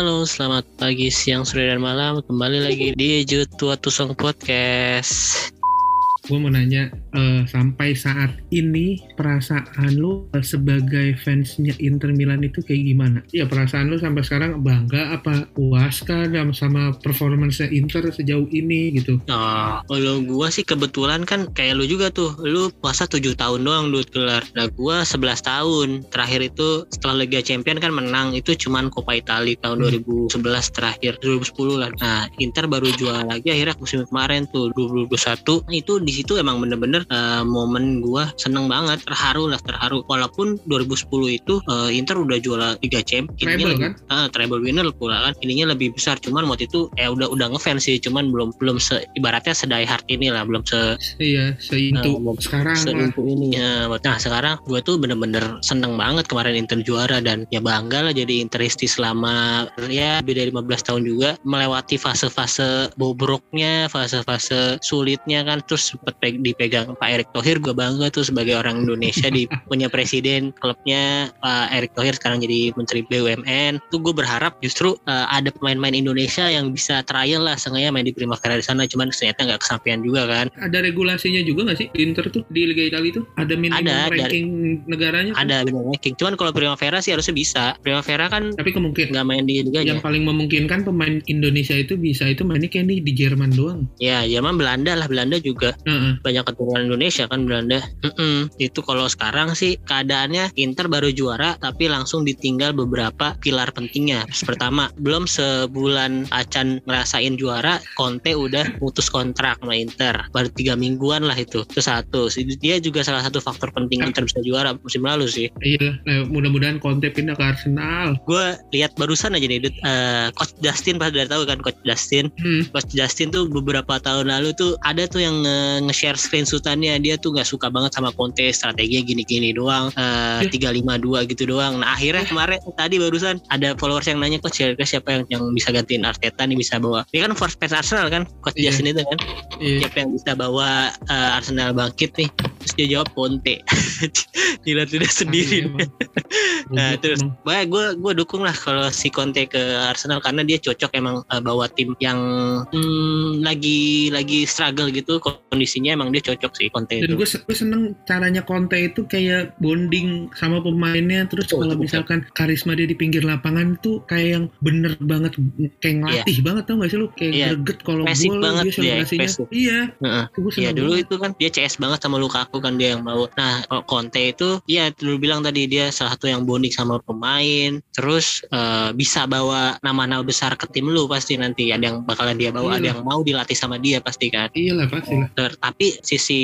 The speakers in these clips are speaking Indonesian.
Halo, selamat pagi, siang, sore, dan malam. Kembali lagi di Jutua Tusong Podcast. gue mau nanya uh, sampai saat ini perasaan lu sebagai fansnya Inter Milan itu kayak gimana? Ya perasaan lu sampai sekarang bangga apa puas kah sama performance Inter sejauh ini gitu? Nah, kalau gue sih kebetulan kan kayak lu juga tuh, lu puasa 7 tahun doang lu gelar. Nah gue 11 tahun. Terakhir itu setelah Liga Champion kan menang itu cuman Coppa Italia tahun hmm. 2011 terakhir 2010 lah. Nah Inter baru juara lagi akhirnya musim kemarin tuh 2021 itu di situ emang bener-bener uh, momen gue seneng banget terharu lah terharu. Walaupun 2010 itu uh, Inter udah juara Liga Champions. Treble kan? Uh, treble winner pula kan. Ininya lebih besar. Cuman waktu itu ya udah udah ngefans sih. Cuman belum belum se, ibaratnya sedai hard ini lah. Belum se iya seintu uh, sekarang seintu ini. Ya nah sekarang gue tuh bener-bener seneng banget kemarin Inter juara dan ya bangga lah jadi Interisti selama ya lebih dari 15 tahun juga melewati fase-fase bobroknya fase-fase sulitnya kan. Terus sempet dipegang Pak Erick Thohir gue bangga tuh sebagai orang Indonesia di punya presiden klubnya Pak Erick Thohir sekarang jadi menteri BUMN tuh gue berharap justru uh, ada pemain-pemain Indonesia yang bisa trial lah sengaja main di Primavera di sana cuman ternyata nggak kesampaian juga kan. Ada regulasinya juga nggak sih? Inter tuh di Liga Italia itu ada minimum ada, ranking dari, negaranya ada minimum ranking cuman kalau Primavera sih harusnya bisa. Primavera kan tapi kemungkinan nggak main di Liga yang paling memungkinkan pemain Indonesia itu bisa itu mainnya kayak nih di Jerman doang. Ya Jerman Belanda lah Belanda juga uh -uh. banyak keturunan Indonesia kan Belanda. Mm-mm. Itu kalau sekarang sih keadaannya Inter baru juara tapi langsung ditinggal beberapa pilar pentingnya. Pertama, belum sebulan Acan ngerasain juara, Conte udah putus kontrak sama Inter. Baru tiga mingguan lah itu. Itu satu. Dia juga salah satu faktor penting Inter bisa juara musim lalu sih. Iya, nah, mudah-mudahan Conte pindah ke Arsenal. Gue lihat barusan aja nih, uh, Coach Justin pasti udah tahu kan Coach Justin. Hmm. Coach Justin tuh beberapa tahun lalu tuh ada tuh yang nge-share screenshotannya dia tuh nggak suka banget sama Conte strateginya gini-gini doang eh, tiga lima dua gitu doang. Nah akhirnya kemarin tadi barusan ada followers yang nanya coach kira siapa yang yang bisa gantiin Arteta nih bisa bawa? Ini kan first fans Arsenal kan coach yeah. Justin itu kan. Yeah. siapa yang bisa bawa uh, Arsenal bangkit nih terus dia jawab Conte gila tidak sendiri. ah, iya, nah terus baik gue gue dukung lah kalau si Conte ke Arsenal karena dia cocok emang uh, bawa tim yang hmm, lagi lagi struggle gitu. Kondisinya emang dia cocok sih Conte dan gue gue seneng caranya Conte itu kayak bonding sama pemainnya. Terus oh, kalau misalkan karisma dia di pinggir lapangan tuh kayak yang bener banget kayak iya. ngelatih yeah. banget tau gak sih lu? Kayak yeah. greget kalau gol banget dia selebrasinya iya. Uh -uh. iya dulu itu kan dia CS banget sama Lukaku kan dia yang bawa nah Conte itu iya dulu bilang tadi dia salah satu yang bonding sama pemain. Terus uh, bisa bawa nama-nama besar ke tim lu pasti nanti. Ada yang bakalan dia bawa Iyalah. ada yang mau dilatih sama dia pasti kan. Iya lah pasti lah. Tapi sisi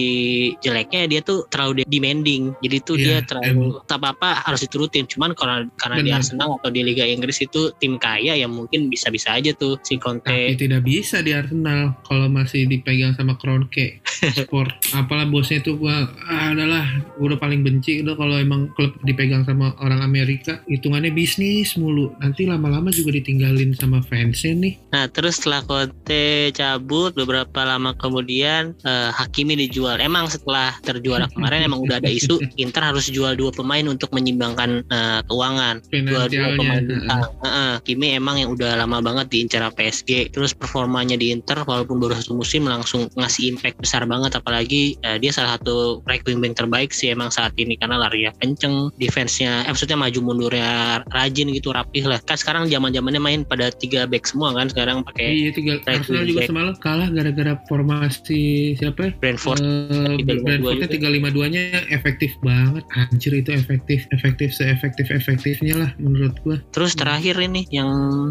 jeleknya dia tuh terlalu demanding. Jadi tuh yeah, dia terlalu tak apa apa harus diturutin. Cuman karena karena Bener. di Arsenal atau di Liga Inggris itu tim kaya yang mungkin bisa-bisa aja tuh si Conte. Tapi tidak bisa di Arsenal kalau masih dipegang sama Kroenke sport apalah bosnya itu gua ah, adalah gua udah paling benci udah kalau emang klub dipegang sama orang Amerika hitungannya bisnis mulu. Nanti lama-lama juga ditinggalin sama fansnya nih. Nah terus setelah Conte cabut beberapa lama kemudian uh, Hakimi dijual. Emang setelah terjuara kemarin emang udah ada isu Inter harus jual dua pemain untuk menyimbangkan uh, keuangan. Jual dua pemain uh, uh, uh, Hakimi emang yang udah lama banget diincar PSG terus performanya di Inter walaupun baru satu musim langsung ngasih impact besar banget. Apalagi uh, dia salah satu right wingback terbaik sih emang saat ini karena lari ya kenceng defense-nya eh, maksudnya maju mundurnya rajin gitu rapih lah. Kan sekarang zaman zamannya main pada tiga back semua kan sekarang pakai iya tiga Arsenal juga semalam kalah gara-gara formasi siapa? Ya Brentford uh, Brentfordnya tiga lima duanya efektif banget. Anjir itu efektif efektif seefektif efektifnya lah menurut gua. Terus terakhir ini yang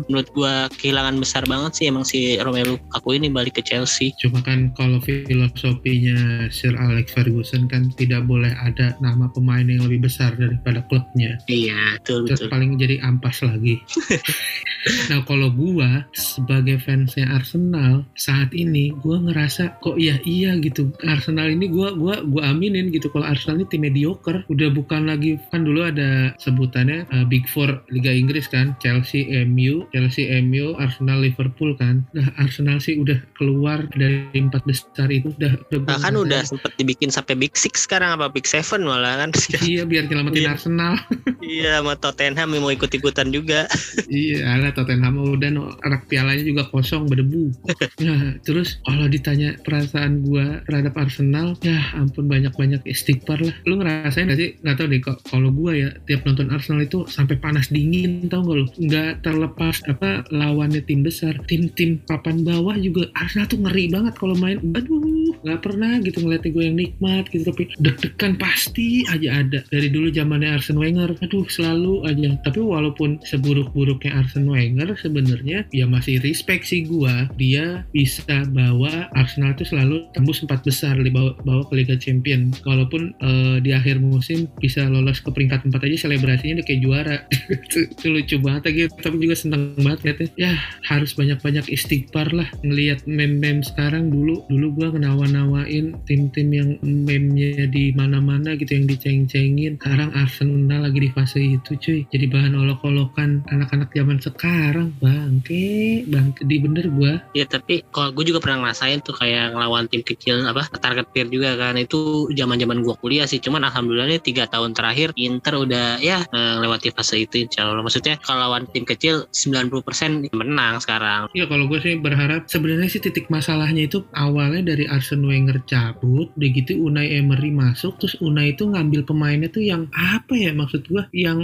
menurut gua kehilangan besar banget sih emang si Romelu Lukaku ini balik ke Chelsea. Cuma kan kalau filosofinya Sir Alex Ferguson kan tidak boleh ada nama pemain yang lebih besar daripada klubnya. Iya betul terus betul. paling jadi ampas lagi. Nah kalau gua sebagai fansnya Arsenal saat ini gua ngerasa kok iya iya gitu. Arsenal ini gua gua gua aminin gitu kalau Arsenal ini tim mediocre. Udah bukan lagi kan dulu ada sebutannya uh, Big Four Liga Inggris kan? Chelsea MU Chelsea MU Arsenal Liverpool kan? Nah Arsenal sih udah keluar dari empat besar itu udah, udah bahkan udah sempet dibikin sampai pakai Big Six sekarang apa Big Seven malah kan. iya biar nyelamatin Iya. Arsenal. iya sama Tottenham yang mau ikut-ikutan juga. iya, ala Tottenham udah no, rak pialanya juga kosong berdebu. nah, terus kalau ditanya perasaan gua terhadap Arsenal, ya ampun banyak-banyak istighfar lah. Lu ngerasain gak sih? Gak tau deh kok kalau gua ya tiap nonton Arsenal itu sampai panas dingin tau gak lu? Nggak terlepas apa lawannya tim besar, tim-tim papan bawah juga Arsenal tuh ngeri banget kalau main. Aduh, nggak pernah gitu ngeliatnya gue yang nikmat gitu tapi deg-degan pasti aja ada dari dulu zamannya Arsene Wenger. Aduh, selalu aja. Tapi walaupun seburuk-buruknya Arsene Wenger sebenarnya ya masih respect sih gua. Dia bisa bawa Arsenal itu selalu tembus empat besar di bawa, ke Liga Champion. Walaupun eh, di akhir musim bisa lolos ke peringkat empat aja selebrasinya udah kayak juara. itu, lucu banget lagi. Tapi juga seneng banget liatnya. Ya harus banyak-banyak istighfar lah ngelihat meme-meme sekarang dulu dulu gua kenawa-nawain tim-tim yang meme-nya di mana-mana gitu yang diceng-cengin. Sekarang Arsenal lagi di fase itu cuy. Jadi bahan olok-olokan anak-anak zaman sekarang. Bangke bangke. Di bener gua. Ya tapi kalau gue juga pernah ngerasain tuh kayak ngelawan tim kecil apa target peer juga kan. Itu zaman zaman gue kuliah sih. Cuman alhamdulillah nih tiga tahun terakhir Inter udah ya eh, lewati fase itu insya Allah. Maksudnya kalau lawan tim kecil 90% menang sekarang. Iya kalau gue sih berharap sebenarnya sih titik masalahnya itu awalnya dari Arsene Wenger cabut, udah gitu Unai Emery masuk, terus Unai itu ngambil pemainnya tuh yang apa ya maksud gue, yang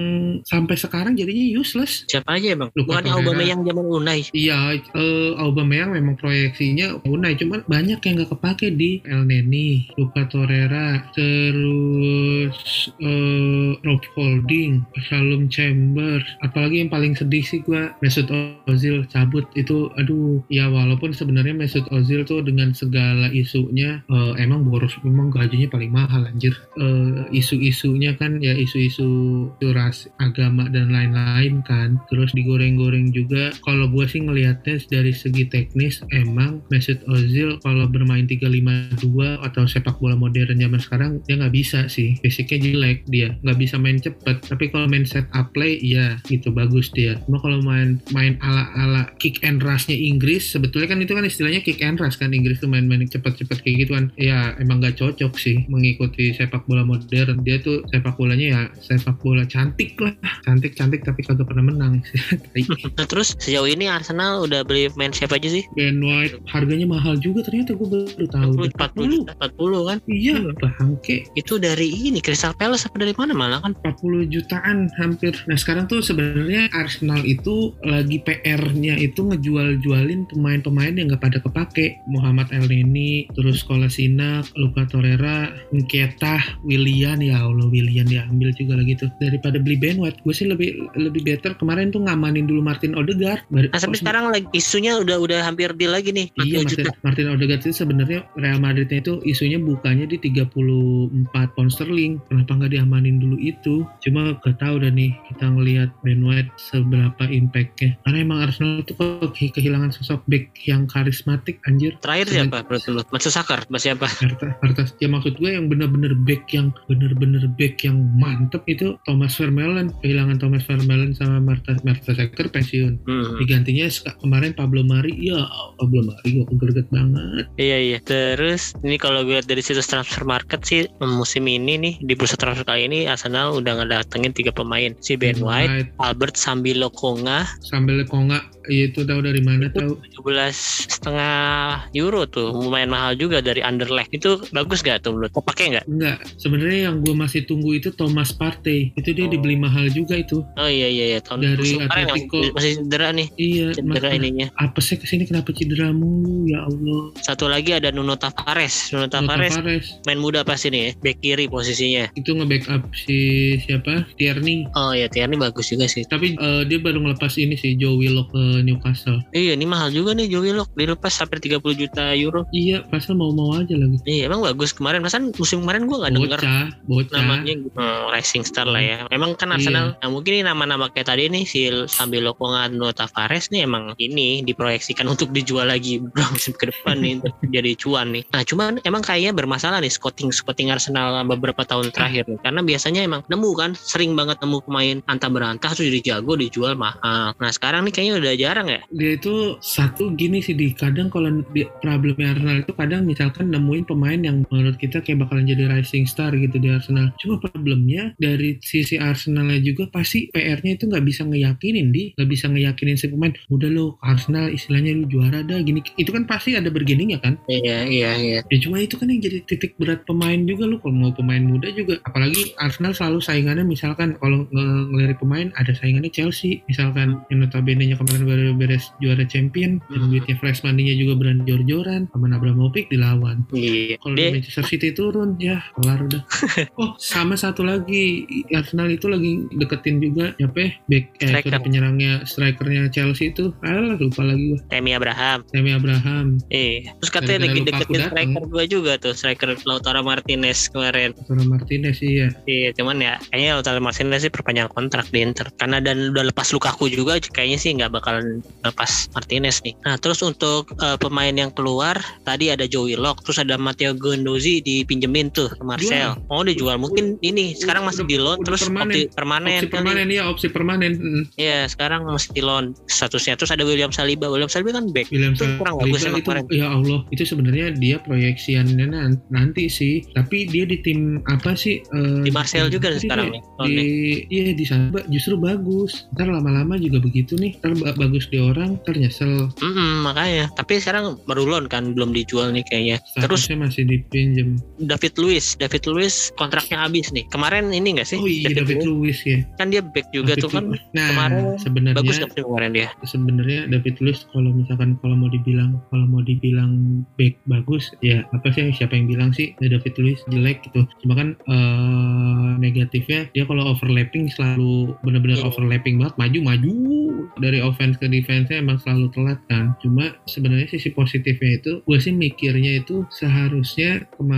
sampai sekarang jadinya useless. siapa aja emang? Luka bukan. Aubameyang zaman Unai. Iya, eh, Aubameyang memang proyeksinya Unai, cuman banyak yang nggak kepake di El Neni, Luka Torreira, terus eh, Rob Holding, Shalom Chambers, apalagi yang paling sedih sih gua Mesut Ozil cabut. Itu, aduh, ya walaupun sebenarnya Mesut Ozil tuh dengan segala isunya eh, emang boros, memang gajinya paling mahal anjir. Eh, isu-isunya kan ya isu-isu ras agama dan lain-lain kan, terus digoreng-goreng juga. Kalau gua sih ngelihatnya dari segi teknis emang Mesut Ozil kalau bermain 352 atau sepak bola modern zaman sekarang dia nggak bisa sih. Basicnya jelek dia nggak bisa main cepet. Tapi kalau main set up play iya gitu bagus dia. Cuma kalau main main ala ala kick and rushnya Inggris sebetulnya kan itu kan istilahnya kick and rush kan Inggris tuh main-main cepet-cepet kayak gitu kan. Ya emang nggak cocok sih mengikuti sepak bola modern. Dia tuh sepak bolanya ya sepak bola cantik lah. Cantik cantik tapi kagak pernah menang. Nah terus sejauh ini Arsenal udah beli main siapa aja sih? Ben White harganya mahal juga ternyata gue baru tahu. 40 40 juta 40 kan? Iya bangke. Itu dari ini Crystal Palace apa dari mana malah kan? 40 jutaan hampir. Nah sekarang tuh sebenarnya Arsenal itu lagi PR-nya itu ngejual-jualin pemain-pemain yang nggak pada kepake. Muhammad Elneny, terus Kolasinac, Luka Torreira, Nketiah, Willian ya Allah Willian diambil juga lagi tuh. Daripada beli Ben White, gue sih lebih lebih better kemarin tuh ngamanin dulu Martin Odegaard. Nah, tapi oh, sekarang lagi isunya udah udah hampir deal lagi nih. 40 Iya Martin, juta. Martin Odegaard itu sebenarnya Real Madridnya itu isunya bukannya di 34 pound sterling. Kenapa nggak diamanin dulu itu? Cuma gak tahu dah nih kita ngelihat Ben White seberapa impactnya. Karena emang Arsenal itu kok ke- kehilangan sosok back yang karismatik anjir. Terakhir siapa menurut lu? Matsu Sakar, siapa? Harta, harta, ya maksud gue yang bener-bener back yang bener-bener back yang mantep itu Thomas Vermaelen kehilangan Thomas Vermaelen sama Marta Marta Secker pensiun. Hmm. digantinya kemarin Pablo Mari. Ya Pablo Mari gue greget banget. Iya iya. Terus ini kalau gue lihat dari situs transfer market sih musim ini nih di bursa transfer kali ini Arsenal udah ngedatengin tiga pemain. Si Ben White, Albert Sambilo Konga sambil konga ya itu tahu dari mana tahu. 17 setengah euro tuh. Lumayan mahal juga dari Anderlecht itu bagus gak tuh menurut? Kau pakai nggak? enggak sebenarnya yang gue masih tunggu itu Thomas Partey itu dia Oh. dibeli mahal juga itu Oh iya iya iya tahun Dari Atletico. masih, masih cedera nih iya cedera maka- ininya. apa sih ke sini kenapa cedera mulu ya Allah Satu lagi ada Nuno Tavares. Nuno Nuno Tavares Tavares main muda pasti nih ya, back kiri posisinya. itu nge-backup si siapa Tierney Oh iya Tierney bagus juga sih. tapi eh, dia baru ngelepas ini sih Joe Willock ke Newcastle Iya ini mahal juga nih Joe Willock dilepas sampai 30 juta euro. iya pasal mau-mau aja lagi Iya emang bagus kemarin. Masan musim kemarin gua nggak bocah namanya hmm, Rising Star lah ya. Emang kan Arsenal, nah, mungkin ini nama-nama kayak tadi nih si Sambilo Konga Nuno Tavares nih emang ini diproyeksikan untuk dijual lagi musim ke depan nih untuk jadi cuan nih. Nah cuman emang kayaknya bermasalah nih scouting scouting Arsenal beberapa tahun terakhir nih. Karena biasanya emang nemu kan sering banget nemu pemain antah berantah tuh jadi jago dijual mahal. Nah sekarang nih kayaknya udah jarang ya. dia itu satu gini sih di kadang kalau di problemnya Arsenal itu kadang misalkan nemuin pemain yang menurut menurut kita kayak bakalan jadi rising star gitu di Arsenal. Cuma problemnya dari sisi Arsenalnya juga pasti PR-nya itu nggak bisa ngeyakinin di, nggak bisa ngeyakinin si pemain. Udah lo Arsenal istilahnya lu juara dah gini. Itu kan pasti ada bergeningnya kan. Iya iya iya. Ya cuma itu kan yang jadi titik berat pemain juga lo kalau mau pemain muda juga. Apalagi Arsenal selalu saingannya misalkan kalau ng ngelirik pemain ada saingannya Chelsea misalkan yang notabene nya kemarin baru beres juara champion dan Hmm. duitnya fresh money-nya juga berani jor-joran sama Abramovich dilawan. Iya. Kalau Manchester City turun ya kelar udah. oh sama satu lagi Arsenal itu lagi deketin juga siapa ya back eh Striker. sorry, penyerangnya strikernya Chelsea itu alah lupa lagi gua Temi Abraham. Tammy Abraham Iya. Terus katanya lagi deketin striker gua juga tuh, striker Lautaro Martinez kemarin. Lautaro Martinez iya Iya, cuman ya kayaknya Lautaro Martinez sih perpanjang kontrak di Inter. Karena dan udah lepas Lukaku juga kayaknya sih nggak bakalan lepas Martinez nih. Nah, terus untuk eh, pemain yang keluar tadi ada Joey Lock, terus ada Matteo Guendouzi dipinjemin tuh ke Marcel. Oh, dijual. Mungkin ini sekarang masih di loan Udah terus permanen. opsi permanen opsi kali. permanen ya opsi permanen Mm. Iya, sekarang masih di loan statusnya. Terus ada William Saliba. William Saliba kan back. William Itu kurang bagus Saliba emang itu kemarin. ya Allah itu sebenarnya dia proyeksiannya nan- nanti sih tapi dia di tim apa sih eh, Di Marcel juga sih sekarang nih. di iya di sana justru bagus ntar lama-lama juga begitu nih ntar ba- bagus di orang ntar nyesel Mm-mm, makanya. Tapi sekarang baru loan kan belum dijual nih kayaknya. Terus masih David Luiz, David Luiz kontraknya habis nih. Kemarin ini enggak sih? oh iya David, Luiz ya Kan dia back juga David tuh kan. Nah kemarin sebenarnya Bagus sih kemarin dia? sebenarnya David Luiz kalau misalkan kalau mau dibilang kalau mau dibilang back bagus ya apa sih siapa yang bilang sih David Luiz jelek gitu cuma kan eh, negatifnya dia kalau overlapping selalu benar-benar Iya. overlapping banget maju maju dari offense ke defense emang selalu telat kan cuma sebenarnya sisi positifnya itu gue sih mikirnya itu seharusnya kemarin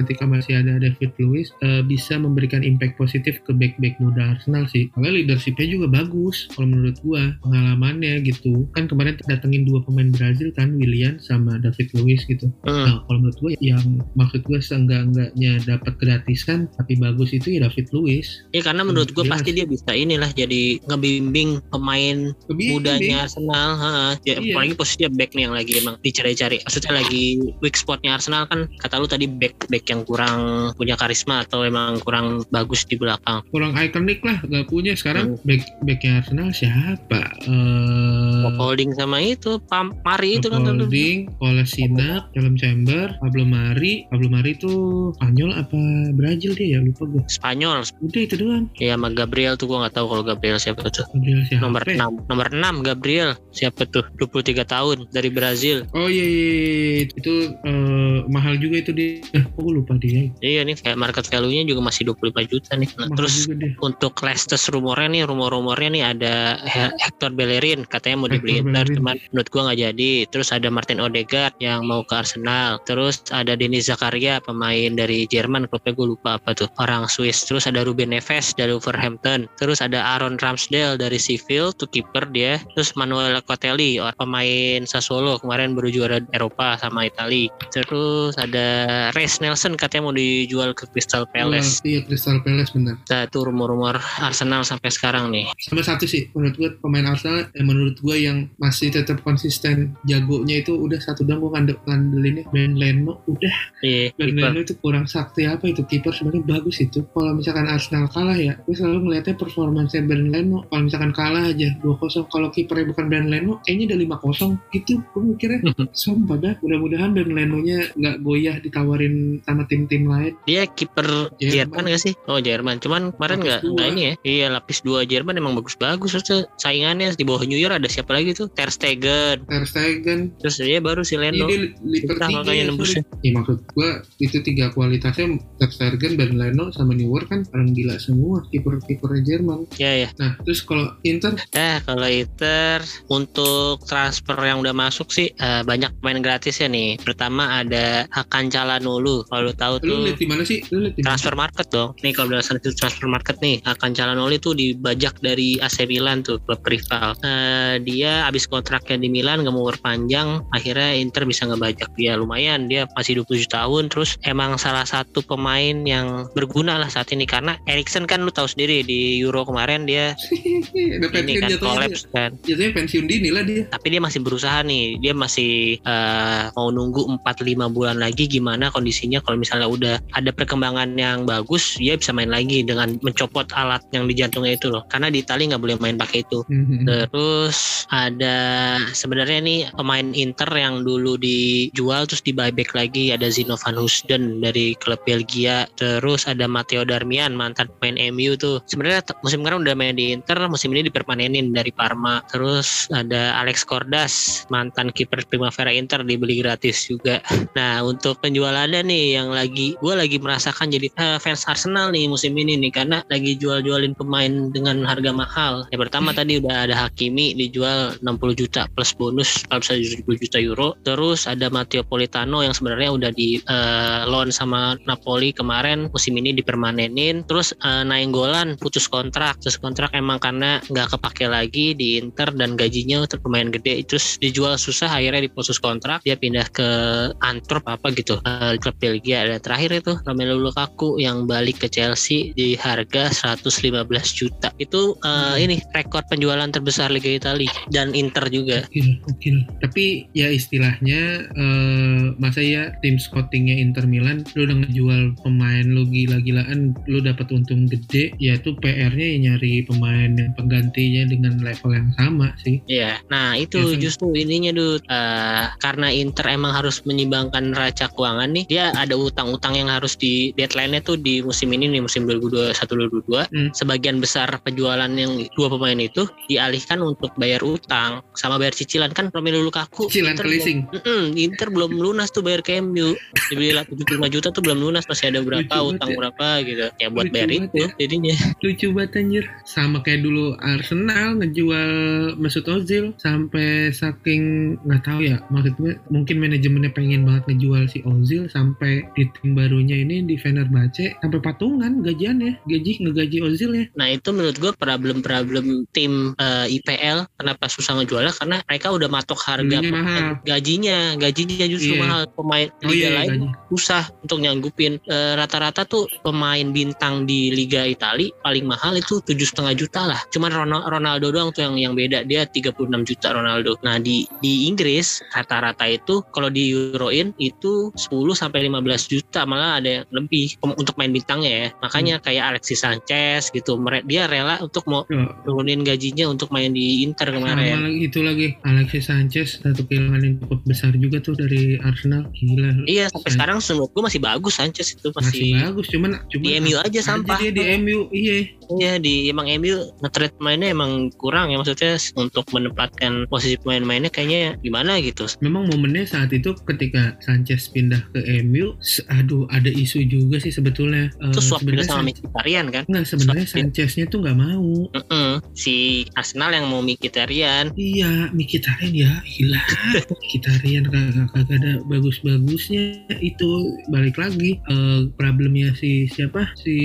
ketika masih ada David Luiz eh, bisa memberikan impact positif ke back-back muda Arsenal sih karena leadershipnya juga bagus kalau menurut gue pengalamannya gitu kan kemarin datengin dua pemain Brazil kan Willian sama David Luiz gitu Hmm. Nah, kalau menurut gue yang maksud gue seenggak-enggaknya dapat gratisan tapi bagus itu ya David Luiz. Ya karena menurut gue jelas. pasti dia bisa inilah jadi ngebimbing pemain Lebih mudanya Arsenal. Ha, ya, Iya. Apalagi posisinya back nih yang lagi emang dicari-cari. Maksudnya lagi weak spotnya Arsenal kan kata lu tadi back back yang kurang punya karisma atau emang kurang bagus di belakang. kurang ikonik lah gak punya sekarang Hmm. back backnya Arsenal siapa? Eh Holding sama itu Pam Mari itu kan. Holding, Kolasinac, Dalam Chamber, Pablo Mari, Pablo Mari itu Spanyol apa Brazil dia ya lupa gue. Spanyol. Udah itu doang. Ya sama Gabriel tuh gua nggak tahu kalau Gabriel siapa tuh. Gabriel siapa? Nomor ya? 6 Nomor 6 Gabriel Siapa tuh 23 tahun Dari Brazil Oh iya, iya, iya. itu eh, mahal juga itu dia. Eh, kok gue lupa dia. Iya nih kayak market value-nya juga masih 25 juta nih. Nah, Terus untuk Leicester rumornya nih Rumor-rumornya nih ada He- Hector Bellerin Katanya mau dibeli Inter. Cuman menurut gua nggak jadi. Terus ada Martin Odegaard Yang mau ke Arsenal. Terus ada Denis Zakaria Pemain dari Jerman Klubnya gue lupa apa tuh Orang Swiss. Terus ada Ruben Neves dari Wolverhampton. Terus ada Aaron Ramsdale dari Sheffield Tuh kiper dia. Terus Manuel Cotelli Pemain Sassuolo Kemarin baru juara Eropa sama Itali Terus ada Reece Nelson Katanya mau dijual ke Crystal Palace. Oh, iya Crystal Palace benar. Nah, itu rumor-rumor Arsenal sampai sekarang nih. sama satu sih menurut gue pemain Arsenal yang menurut gue yang masih tetap konsisten jagonya itu udah satu doang gue ngandel ngandelinnya Ben Leno udah. Iya, Ben. Leno itu kurang sakti apa itu kiper sebenarnya bagus itu. Kalau misalkan Arsenal kalah ya gue selalu ngelihatnya performanya Ben Leno. Kalau misalkan kalah aja 2-0 kalau kipernya bukan Ben Leno kayaknya udah 5-0 gitu gue mikirnya. Sumpah dah mudah-mudahan Ben Leno nya nggak goyah ditawarin sama tim-tim lain Dia kiper Jerman. Jerman gak sih? Oh Jerman. Cuman kemarin nggak nggak ini ya. Iya lapis dua Jerman emang bagus-bagus. Terus saingannya di bawah New Year ada siapa lagi tuh? Ter Stegen. Ter Stegen Terus dia baru si Iya Leno. Susah tiga makanya ya, nembusnya. Ya maksud gua itu tiga kualitasnya Ter Stegen, Ben Leno sama Neuer kan orang gila semua kiper-kiper Jerman. Ya ya. Nah terus kalau Inter Eh kalau Inter untuk transfer yang udah masuk sih eh, banyak pemain gratis ya nih. Pertama ada Hakan Calhanoglu. Kalau lu tahu lu tuh lihat di mana sih? Lu transfer market dong. Nih kalau berdasarkan itu transfer market nih, akan Calhanoglu itu dibajak dari AC Milan tuh klub rival. Eh, dia habis kontraknya di Milan nggak mau berpanjang, akhirnya Inter bisa ngebajak dia lumayan. Dia masih 27 tahun, terus emang salah satu pemain yang berguna lah saat ini karena Erikson kan lu tahu sendiri di Euro kemarin dia ini kan collapse kan. Jatuhnya pensiun dini lah dia. Tapi dia masih berusaha nih. Dia masih eh, mau nunggu 4-5 bulan lagi gimana kondisinya. Kalau misalnya udah ada perkembangan yang bagus dia bisa main lagi dengan mencopot alat yang di jantungnya itu loh. Karena di Italia nggak boleh main pakai itu. Mhm. terus ada sebenarnya nih pemain Inter yang dulu dijual terus di buyback lagi. Ada Zino van Hoosden dari klub Belgia. Terus ada Matteo Darmian mantan pemain MU tuh. Sebenarnya musim kemarin udah main di Inter musim ini dipermanenin dari Parma. Terus ada Alex Cordas mantan kiper Primavera Inter dibeli gratis juga. Nah untuk penjualannya nih yang lagi gue lagi merasakan jadi eh, fans Arsenal nih musim ini nih karena lagi jual-jualin pemain dengan harga mahal. Yang pertama tadi udah ada Hakimi dijual 60 juta plus bonus kalau bisa 70 juta euro. Terus ada Matteo Politano yang sebenarnya udah di eh, loan sama Napoli kemarin musim ini dipermanenin. Terus eh, Nainggolan putus kontrak putus kontrak emang karena nggak kepake lagi di Inter dan gajinya untuk pemain gede. Terus dijual susah akhirnya diputus kontrak dia pindah ke Antwerp apa gitu eh, klub Belgia. Dan terakhir itu Romelu Lukaku yang balik ke Chelsea di harga 115 juta. Itu eh, ini rekor penjualan terbesar Liga Italia dan Inter juga. Gokil, gokil. Tapi ya istilahnya eh, masa ya tim scoutingnya Inter Milan lu udah ngejual pemain lu gila-gilaan lu dapat untung gede ya itu PR-nya ya nyari pemain yang penggantinya dengan level yang sama sih. Iya, nah itu Ya, justru ininya Dut. Eh, karena Inter emang harus menyimbangkan neraca keuangan nih, dia ada utang-utang yang harus di deadline-nya tuh di musim ini nih musim 2021-2022. Hmm. Sebagian besar penjualan yang dua pemain itu dialihkan untuk bayar utang sama bayar cicilan kan Romelu Lukaku. Cicilan Inter ke leasing. belum- Mm-mm, Inter belum lunas tuh bayar ke MU. Dibeli lah 75 juta tuh belum lunas masih ada berapa Lucu utang ya. berapa gitu. Ya buat Lucu bayar itu ya. jadinya. Lucu banget anjir. Sama kayak dulu Arsenal ngejual Mesut Ozil sampai saking nggak tahu ya maksudnya mungkin manajemennya pengen banget ngejual si Ozil sampai di tim barunya ini di Fenerbahce sampai patungan gajiannya. Gaji ngegaji Ozil ya Nah itu menurut gue problem-problem tim eh, IPL kenapa susah ngejualnya? Karena mereka udah matok harga mahal. gajinya gajinya justru Iya. mahal. Pemain oh liga iya lain gaji. susah untuk nyanggupin. Eh, rata-rata tuh pemain bintang di Liga Italia paling mahal itu tujuh setengah juta lah. Cuman Ronaldo, Ronaldo doang tuh yang yang beda. Dia 36 juta Ronaldo. Nah di di Inggris rata-rata itu kalau di Euroin itu 10 sampai 15 juta malah ada yang lebih untuk main bintangnya ya. Makanya kayak Alexis Sanchez gitu dia rela untuk mau Oh, turunin gajinya untuk main di Inter sama kemarin. lagi itu lagi Alexis Sanchez satu kehilangan yang cukup besar juga tuh dari Arsenal. Gila. Iya sampai San- sekarang menurut gue masih bagus Sanchez itu masih, masih, bagus cuman cuman di MU aja sampah. dia di MU iya. Iya di emang MU nge-trade pemainnya emang kurang ya maksudnya untuk menempatkan posisi pemain-mainnya kayaknya gimana gitu. memang momennya saat itu ketika Sanchez pindah ke MU aduh ada isu juga sih sebetulnya Eh, Itu swap juga sebenarnya sama Mkhitaryan kan. Nggak, sebenarnya ya. Sancheznya tuh nggak mau Mm-mm. Si Arsenal yang mau Mkhitaryan. Iya, Mkhitaryan ya, gila. Mkhitaryan kagak ada bagus-bagusnya itu balik lagi eh, problemnya si siapa si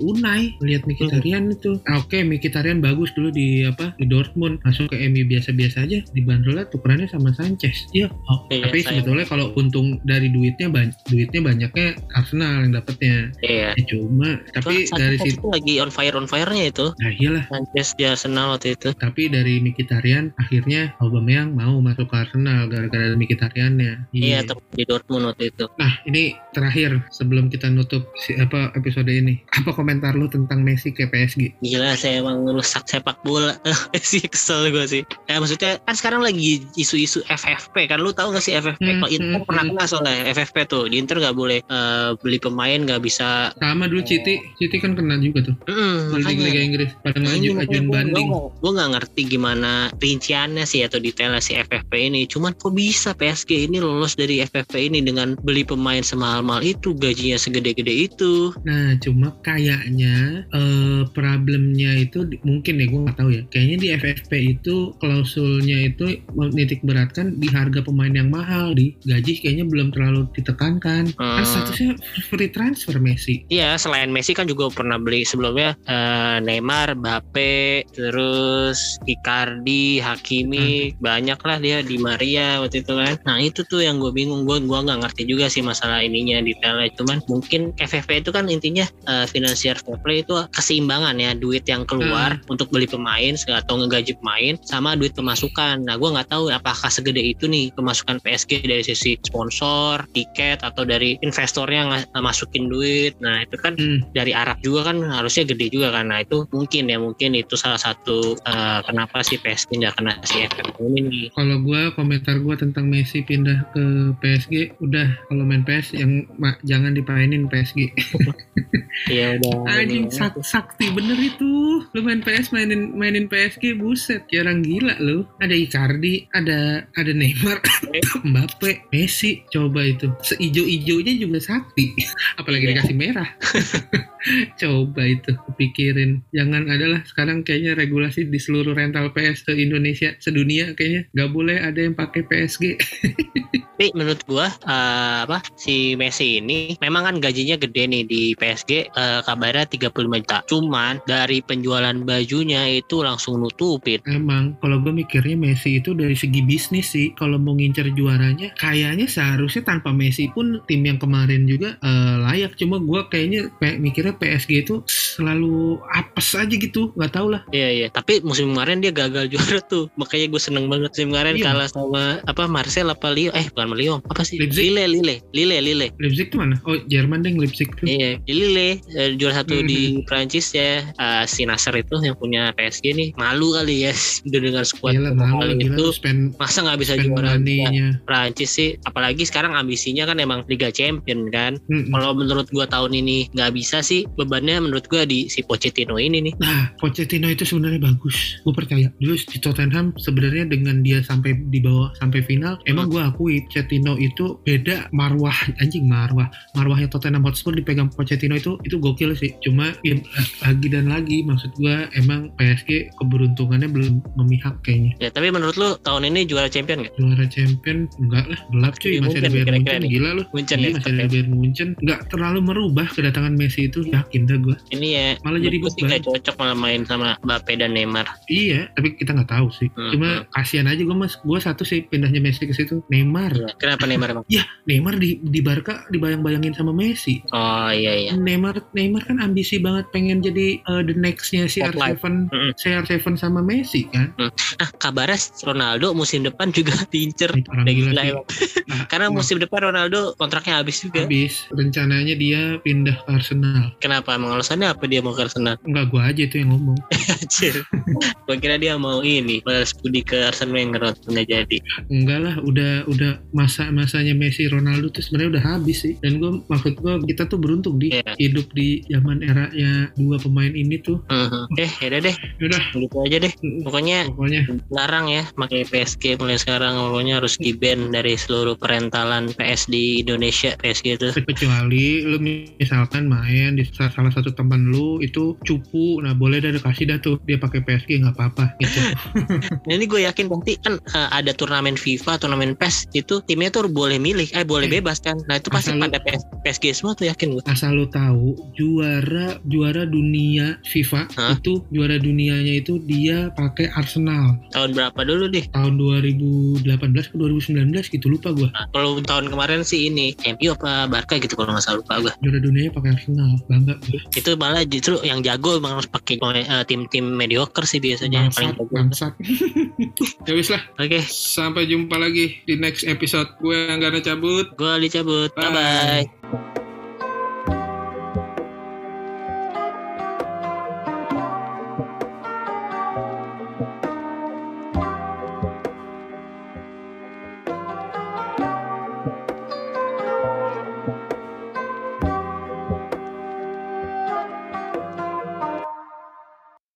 Unai lihat Mkhitaryan itu. Ah, Oke, Mkhitaryan bagus dulu di apa di Dortmund masuk ke MU biasa-biasa aja dibanderolnya tukerannya sama Sanchez. Iya, oh, Iya, tapi sayang. sebetulnya kalau untung dari duitnya ban- duitnya banyaknya Arsenal yang dapetnya. Iya. Ya, cuma tapi Cuma dari situ itu lagi on fire on fire-nya itu. nah iyalah Sanchez di Arsenal waktu itu. tapi dari Mkhitaryan akhirnya Aubameyang mau masuk ke Arsenal gara-gara Mkhitaryannya Iya, tetap di Dortmund waktu itu. nah ini terakhir sebelum kita nutup si, apa episode ini apa komentar lu tentang Messi ke PSG Gila saya emang ngerusak sepak bola sih kesel gue sih ya maksudnya kan sekarang lagi isu-isu FFP kan lu tahu gak sih FFP Hmm, kalau Inter hmm, pernah hmm. kena soalnya FFP tuh. Di Inter nggak boleh eh, beli pemain nggak bisa. Sama dulu Citi Citi kan kena juga tuh. Mm, di Liga Inggris. Pada ini ngaju makanya ajuin gua- banding. gua nggak ngerti gimana rinciannya sih atau detailnya si FFP ini. Cuman kok bisa PSG ini lolos dari FFP ini dengan beli pemain semahal-mahal itu gajinya segede-gede itu? Nah, cuma kayaknya eh problemnya itu mungkin ya gue nggak tahu ya. Kayaknya di FFP itu klausulnya itu menitik beratkan di harga pemain yang mahal di gaji kayaknya belum terlalu ditekankan. Kan Hmm. statusnya free transfer Messi. Iya, selain Messi kan juga pernah beli sebelumnya eh, Neymar, Mbappe, terus Icardi, Hakimi, banyak lah dia di Maria waktu itu kan. Nah itu tuh yang gue bingung, gue gua nggak ngerti juga sih masalah ininya detailnya. Cuman mungkin FFP itu kan intinya eh, financial fair play itu keseimbangan ya, duit yang keluar untuk beli pemain atau ngegaji pemain sama duit pemasukan. Nah gue nggak tahu apakah segede itu nih pemasukan PSG dari sisi sponsor tiket atau dari investornya ng- masukin duit. Nah itu kan Hmm. dari Arab juga kan harusnya gede juga kan. Nah itu mungkin ya mungkin itu salah satu eh, kenapa si PSG nggak kena si efek ini. Kalau gua komentar gua tentang Messi pindah ke PSG, udah kalau main PS yang ma- jangan dipainin PSG. Ya udah. Anjing sak sakti bener itu. Lu main PS mainin mainin PSG buset, jarang gila lu. Ada Icardi, ada ada Neymar, Mbappe, Messi. Coba itu. Seijo-ijonya juga sakti. Apalagi Iya. dikasih merah. Coba itu pikirin. Jangan adalah sekarang kayaknya regulasi di seluruh rental PS ke Indonesia sedunia kayaknya nggak boleh ada yang pakai PSG. Tapi menurut gua eh, apa si Messi ini memang kan gajinya gede nih di PSG eh, kabarnya 35 juta. Cuman dari penjualan bajunya itu langsung nutupin. Emang kalau gue mikirnya Messi itu dari segi bisnis sih kalau mau ngincer juaranya kayaknya seharusnya tanpa Messi pun tim yang kemarin juga eh, layak cuma gue kayaknya mikirnya PSG itu selalu apes aja gitu nggak tau lah Iya iya. Tapi musim kemarin dia gagal juara tuh. Makanya gue seneng banget musim kemarin Iya. kalah sama apa Marcel apa Lyon. Eh bukan Lyon. Apa sih? Leipzig. Lille Lille Lille Lille. Leipzig tuh mana? Oh Jerman deh Leipzig tuh Iya, Lille eh, juara satu Hmm. di Prancis ya. Eh, si Nasser itu yang punya PSG nih malu kali ya udah dengan skuad malu kali itu masa nggak bisa juara Prancis sih apalagi sekarang ambisinya kan emang Liga Champion kan Mm-mm. kalau menurut gua tahun ini nggak bisa sih bebannya menurut gua di si Pochettino ini nih Nah, Pochettino itu sebenarnya bagus. Gue percaya. Dulu di Tottenham sebenarnya dengan dia sampai di bawah sampai final, emang gue akui Pochettino itu beda marwah anjing marwah. Marwahnya Tottenham Hotspur dipegang Pochettino itu itu gokil sih. Cuma ya, lagi dan lagi maksud gue emang PSG keberuntungannya belum memihak kayaknya. ya tapi menurut lu tahun ini juara Champion nggak Juara champion enggak lah, gelap cuy. Iya, Masih ada Bayern Munchen, nih. gila lu. Munchen Iya, ya masih ada Bayern Munchen. Enggak terlalu merubah kedatangan Messi itu, yakin dah gue. ini ya Malah jadi beban. nggak cocok malah main sama Mbappe dan Neymar Iya, tapi kita nggak tahu sih. Hmm, Cuma kasihan aja gue mas, gue satu sih pindahnya Messi ke situ. Neymar, Ya, kenapa Neymar emang Neymar di di Barca dibayang-bayangin sama Messi. oh iya iya Neymar Neymar kan ambisi banget pengen jadi uh, the nextnya. CR7 Mm-mm. CR7 sama Messi kan. nah kabarnya Ronaldo musim depan juga diincer Itu orang Udah gila gila sih. emang. Nah, karena nah, musim depan Ronaldo kontraknya habis juga habis rencananya dia pindah ke Arsenal. kenapa emang alasannya apa dia mau ke Arsenal Enggak gue aja itu yang ngomong. Anjir. Gua kira dia mau ini balas budi ke Arsene Wenger nggak jadi. Enggak lah, udah udah masa-masanya Messi Ronaldo tuh sebenarnya udah habis sih. Dan gue maksud gue kita tuh beruntung di Iya. hidup di zaman eranya dua pemain ini tuh. Mhm. Eh, yaudah deh, Udah, gitu aja deh. Pokoknya pokoknya larang ya pakai PSG mulai sekarang pokoknya harus di ban dari seluruh perentalan PS di Indonesia PSG itu. kecuali lu misalkan main di sa- salah satu teman lu itu cupu nah boleh dah kasih dah tuh dia pakai PSG nggak apa-apa gitu Nah, ini gue yakin nanti kan eh, ada turnamen FIFA, turnamen PES itu timnya tuh boleh milih, eh boleh Eh, bebas kan. Nah itu pasti lu- pada PS, PSG semua tuh yakin gue. asal lu tahu juara juara dunia FIFA Hah? itu juara dunianya itu dia pakai Arsenal Tahun berapa dulu deh? tahun 2018 ke 2019 gitu lupa gua Nah, kalau tahun kemarin sih ini MU apa Barca gitu kalau nggak salah lupa gue. juara dunianya pakai Arsenal bangga gua itu malah justru yang jago emang harus pakai eh, tim-tim mediocre sih biasanya yang paling bangsat jago. bangsat ya wis lah Oke, sampai jumpa lagi di next episode gue yang gak cabut gue dicabut. Bye. Bye bye.